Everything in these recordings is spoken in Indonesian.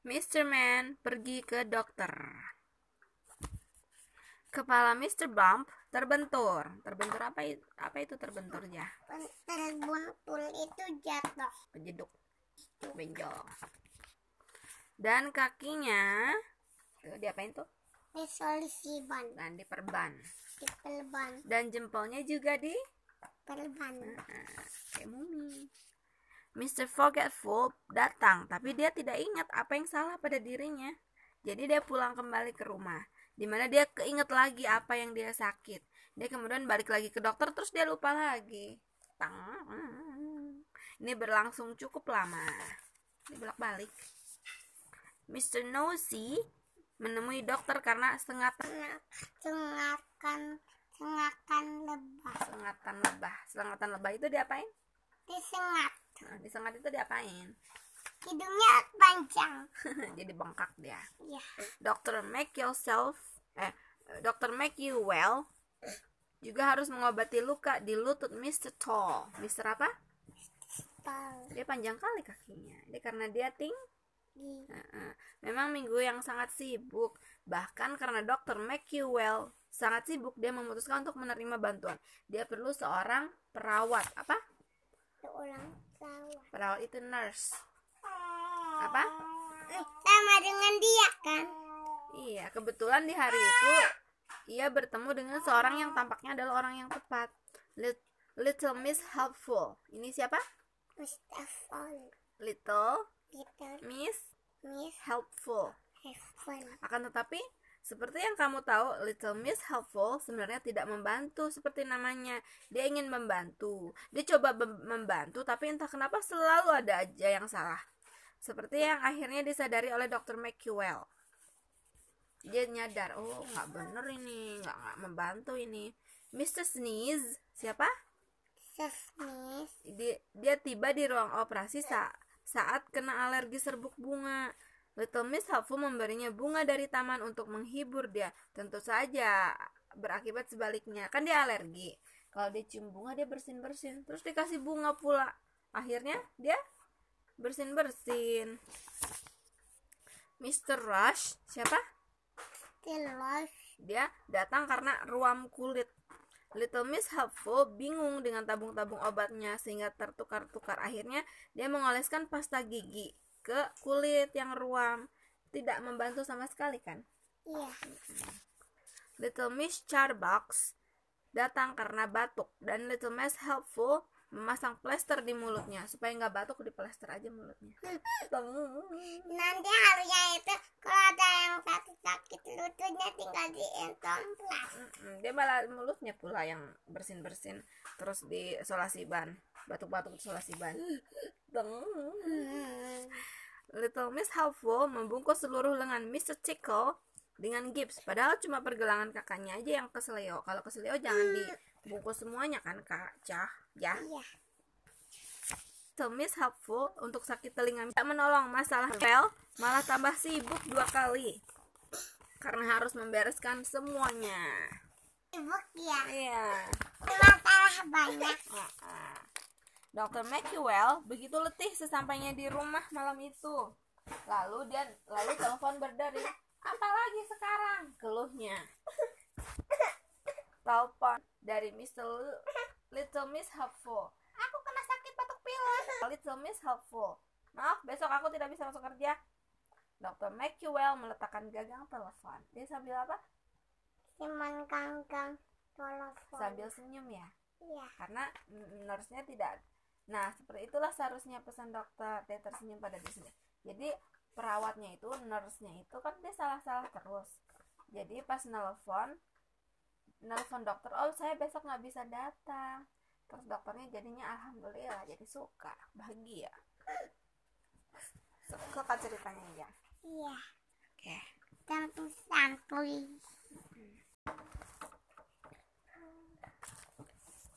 Mr. Man pergi ke dokter. Kepala Mr. Bump terbentur. Terbentur apa itu? Apa itu terbentur ya? Terbuntul itu jatuh. Kejeduk. Benjol. Dan kakinya tuh diapain tuh? Resolusi ban. Dan diperban. Dipelban. Dan jempolnya juga di Perban. Nah, kayak mumi. Mr. Forgetful datang, tapi dia tidak ingat apa yang salah pada dirinya. Jadi dia pulang kembali ke rumah, di mana dia keinget lagi apa yang dia sakit. Dia kemudian balik lagi ke dokter, terus dia lupa lagi. Tang. Ini berlangsung cukup lama. Dia bolak-balik. Mr. Nosy menemui dokter karena sengatan Sengakan sengakan lebah. sengatan lebah. Sengatan lebah itu diapain? Disengat. Nah, disengat itu diapain? Hidungnya panjang. Jadi bengkak dia. Ya. Dokter make yourself eh dokter make you well juga harus mengobati luka di lutut Mr. Tall. Mr. apa? Tahu. Dia panjang kali kakinya. Dia karena dia ting. Heeh. Memang minggu yang sangat sibuk. Bahkan karena dokter make you well sangat sibuk, dia memutuskan untuk menerima bantuan. Dia perlu seorang perawat. Apa? ulang sawah. Perawat itu nurse. Apa? Sama dengan dia kan? Iya, kebetulan di hari itu ia bertemu dengan seorang yang tampaknya adalah orang yang tepat. Lit- Little Miss Helpful. Ini siapa? Little Little Miss Miss Helpful. Heaven. Akan tetapi, seperti yang kamu tahu, Little Miss Helpful sebenarnya tidak membantu seperti namanya. Dia ingin membantu. Dia coba mem- membantu, tapi entah kenapa selalu ada aja yang salah. Seperti yang akhirnya disadari oleh Dr. McQuell. Dia nyadar, oh nggak bener ini, nggak nggak membantu ini. Mr. Sneeze, siapa? Sesmis. Dia, dia tiba di ruang operasi sa- saat kena alergi serbuk bunga. Little Miss Helpful memberinya bunga dari taman untuk menghibur dia. Tentu saja berakibat sebaliknya. Kan dia alergi. Kalau dia cium bunga dia bersin-bersin. Terus dikasih bunga pula. Akhirnya dia bersin-bersin. Mr. Rush, siapa? Telos. Dia datang karena ruam kulit. Little Miss Helpful bingung dengan tabung-tabung obatnya sehingga tertukar-tukar. Akhirnya dia mengoleskan pasta gigi ke kulit yang ruam. Tidak membantu sama sekali kan? Iya. Little Miss Charbox datang karena batuk dan Little Miss Helpful memasang plester di mulutnya supaya nggak batuk di plester aja mulutnya. Nanti harusnya itu kalau ada yang sakit sakit lututnya tinggal diimplant. Mm-mm, dia malah mulutnya pula yang bersin bersin terus di isolasi ban batuk-batuk di isolasi ban Little Miss Helpful membungkus seluruh lengan Mr. Tickle dengan gips padahal cuma pergelangan kakaknya aja yang keselio kalau keselio jangan dibungkus semuanya kan kak cah ya Iya. Little Miss Helpful untuk sakit telinga tidak menolong masalah Pel malah tambah sibuk dua kali karena harus membereskan semuanya Ibu ya. iya Masalah banyak. Dr. McEwell begitu letih sesampainya di rumah malam itu. Lalu dia lalu telepon berdering. Apalagi sekarang? Keluhnya. Telepon dari Mr. Lu- Little Miss Helpful. Aku kena sakit batuk pilek. Little Miss Helpful. Maaf, besok aku tidak bisa masuk kerja. Dr. McEwell meletakkan gagang telepon. Dia sambil apa? Cuman ganggang telepon. Sambil senyum ya. Iya. karena nurse-nya tidak nah seperti itulah seharusnya pesan dokter dia tersenyum pada diri sendiri jadi perawatnya itu nurse-nya itu kan dia salah-salah terus jadi pas nelfon nelfon dokter oh saya besok nggak bisa datang terus dokternya jadinya alhamdulillah jadi suka bahagia suka kan ceritanya ya Iya. oke Tentu santuy.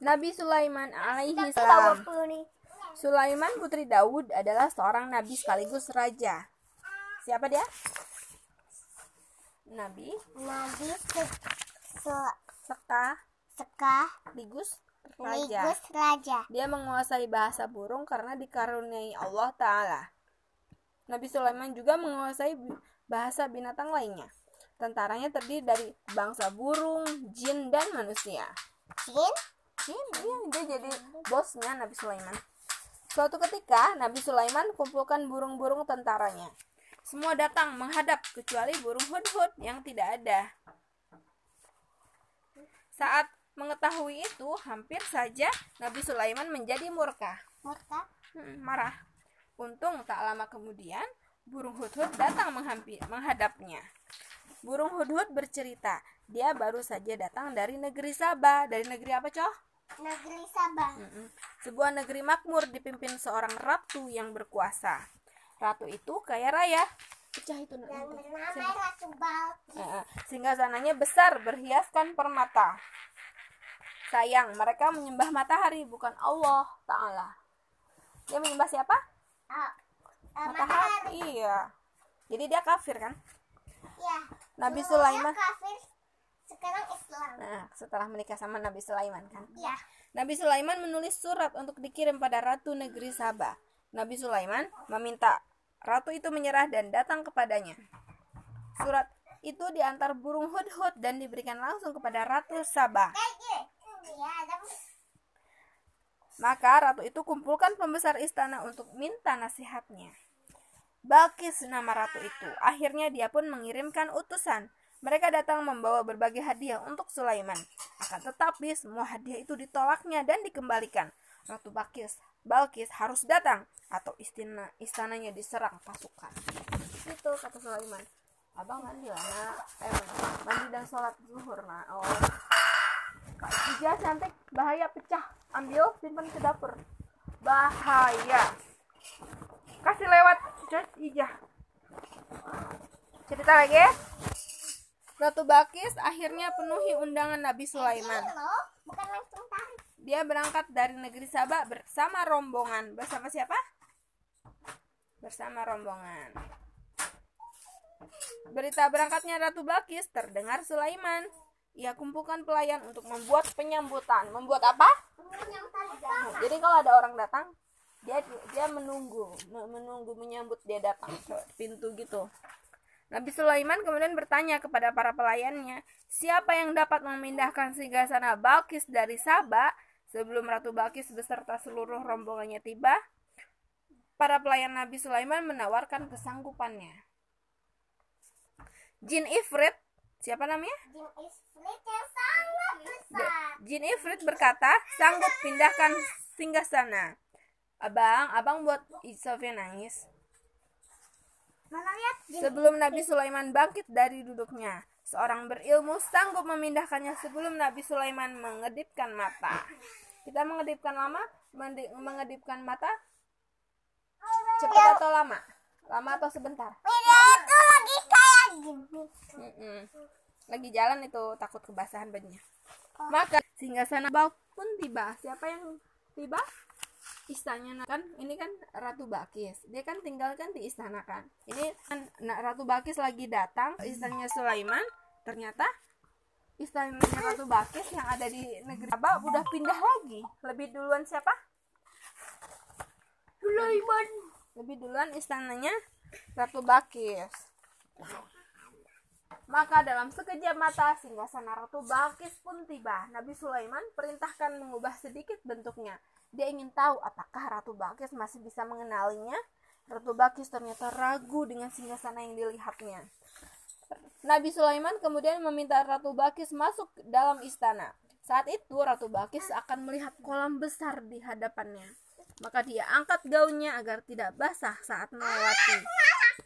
Nabi Sulaiman alaihi salam. Sulaiman putri Daud adalah seorang nabi sekaligus raja. Siapa dia? Nabi Nabi se se Seka sekah Ligus Raja. ligus raja. Dia menguasai bahasa burung karena dikaruniai Allah Ta'ala. Nabi Sulaiman juga menguasai bahasa binatang lainnya. Tentaranya terdiri dari bangsa burung, jin, dan manusia. Jin? Jin, iya, dia jadi bosnya Nabi Sulaiman. Suatu ketika, Nabi Sulaiman kumpulkan burung-burung tentaranya. Semua datang menghadap kecuali burung hudhud yang tidak ada. Saat mengetahui itu, hampir saja Nabi Sulaiman menjadi murka. Murka? Hmm, marah. Untung tak lama kemudian, burung hudhud datang menghampir, menghadapnya. Burung hudhud bercerita, dia baru saja datang dari negeri Sabah. Dari negeri apa, Coh? Negeri Sabah. Mm-mm. Sebuah negeri makmur dipimpin seorang ratu yang berkuasa. Ratu itu kaya raya. Pecah itu nak. Eh, eh. Sehingga sananya besar berhiaskan permata. Sayang, mereka menyembah matahari bukan Allah Ta'ala. Dia menyembah siapa? Oh, eh, Matahari. matahari. Iya. Jadi dia kafir kan? Ya. Nabi Sulaiman. kafir, sekarang Islam. Nah, setelah menikah sama Nabi Sulaiman kan? Ya. Nabi Sulaiman menulis surat untuk dikirim pada ratu negeri Sabah. Nabi Sulaiman meminta ratu itu menyerah dan datang kepadanya. Surat itu diantar burung hudhud dan diberikan langsung kepada ratu Sabah. Maka ratu itu kumpulkan pembesar istana untuk minta nasihatnya. Balkis nama ratu itu. Akhirnya dia pun mengirimkan utusan. Mereka datang membawa berbagai hadiah untuk Sulaiman. Akan tetapi semua hadiah itu ditolaknya dan dikembalikan. Ratu Balkis, Balkis harus datang atau istana istananya diserang pasukan. Itu kata Sulaiman. Abang mandi lah nak. Eh, mandi dan sholat zuhur nak. Oh, Ija cantik, bahaya pecah. Ambil, simpan ke dapur. Bahaya. Kasih lewat, Cus, Ija. Cerita lagi ya. Ratu Bakis akhirnya penuhi undangan Nabi Sulaiman. Ini loh, bukan langsung tarik. Dia berangkat dari negeri Sabah bersama rombongan. Bersama siapa? Bersama rombongan. Berita berangkatnya Ratu Bakis terdengar Sulaiman. Ia kumpulkan pelayan untuk membuat penyambutan. Membuat apa? Tarik. Jadi kalau ada orang datang, dia dia menunggu, me- menunggu menyambut dia datang ke pintu gitu. Nabi Sulaiman kemudian bertanya kepada para pelayannya, siapa yang dapat memindahkan singgasana Balkis dari Sabah sebelum Ratu Balkis beserta seluruh rombongannya tiba? Para pelayan Nabi Sulaiman menawarkan kesanggupannya. Jin Ifrit, siapa namanya? Jin Ifrit yang sangat besar. Jin Ifrit berkata, sanggup pindahkan singgasana. Abang, abang buat Sofia nangis. Sebelum Nabi Sulaiman bangkit dari duduknya, seorang berilmu sanggup memindahkannya sebelum Nabi Sulaiman mengedipkan mata. Kita mengedipkan lama, mengedipkan mata cepat atau lama? Lama atau sebentar? Itu lagi kayak gini. Lagi jalan itu takut kebasahan bajunya. Maka singgasana Balk pun tiba. Siapa yang tiba? Istananya kan ini kan Ratu Bakis. Dia kan tinggal kan di istana kan. Ini kan nah, Ratu Bakis lagi datang istananya Sulaiman. Ternyata istananya Ratu Bakis yang ada di negeri Sabah udah pindah lagi. Lebih duluan siapa? Sulaiman. Lebih duluan istananya Ratu Bakis. Maka dalam sekejap mata singgasana Ratu Balkis pun tiba. Nabi Sulaiman perintahkan mengubah sedikit bentuknya. Dia ingin tahu apakah Ratu Balkis masih bisa mengenalinya. Ratu Balkis ternyata ragu dengan singgasana yang dilihatnya. Nabi Sulaiman kemudian meminta Ratu Balkis masuk dalam istana. Saat itu Ratu Balkis akan melihat kolam besar di hadapannya. Maka dia angkat gaunnya agar tidak basah saat melewati.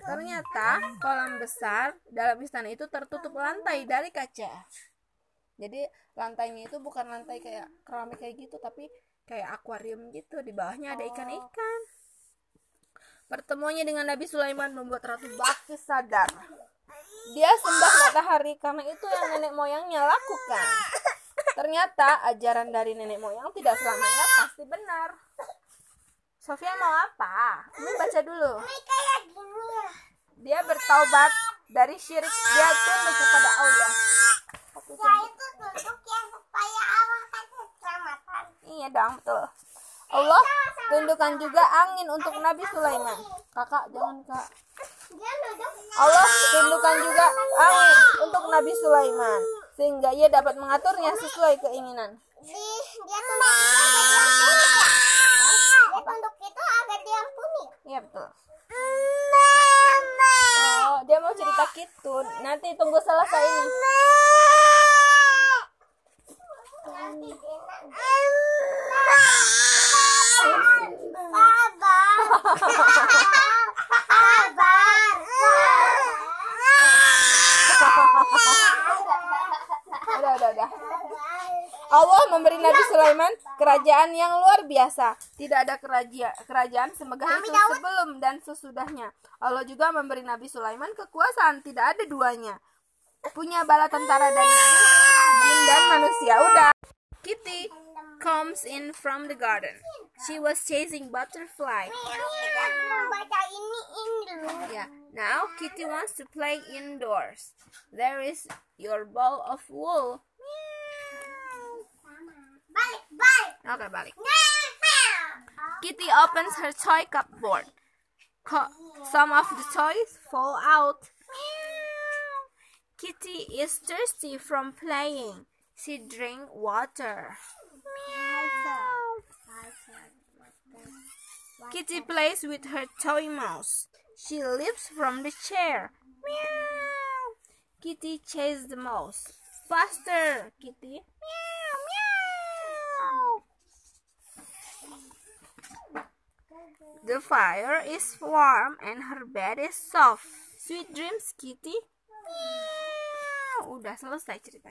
Ternyata kolam besar dalam istana itu tertutup lantai dari kaca. Jadi lantainya itu bukan lantai kayak keramik kayak gitu, tapi kayak akuarium gitu. Di bawahnya ada ikan-ikan. Pertemuannya dengan Nabi Sulaiman membuat Ratu Balkis sadar. Dia sembah matahari karena itu yang nenek moyangnya lakukan. Ternyata ajaran dari nenek moyang tidak selamanya pasti benar. Sofia mau apa? Ini baca dulu. Ini kayak gini ya. Dia bertaubat dari syirik. Dia tunduk kepada Allah. Satu Ya tunduk. itu duduk yang supaya Allah kasih keselamatan. Iya dong, betul. Allah tundukkan juga angin untuk Nabi Sulaiman. Kakak jangan kak. Allah tundukkan juga angin untuk Nabi Sulaiman sehingga ia dapat mengaturnya sesuai keinginan. Di, dia tunduk itu agar dia puni. Dia tunduk itu agar dia puni. Iya betul. Oh, cerita gitu. Nanti tunggu selesai ini. Nanti dia Sabar. Sabar. Udah, udah, udah. Allah memberi Nabi Sulaiman kerajaan yang luar biasa. Tidak ada kerajaan kerajaan semegah itu sebelum dan sesudahnya. Allah juga memberi Nabi Sulaiman kekuasaan tidak ada duanya. Punya bala tentara dari jin dan manusia. Udah. Kitty comes in from the garden. She was chasing butterfly. Yeah. Now Kitty wants to play indoors. There is your ball of wool. Balik. Kitty opens her toy cupboard. Co- some of the toys fall out. Kitty is thirsty from playing. She drink water. Kitty plays with her toy mouse. She leaps from the chair. Meow. Kitty chases the mouse. Faster, Kitty. Meow. The fire is warm and her bed is soft. Sweet dreams, Kitty. Udah selesai ceritanya.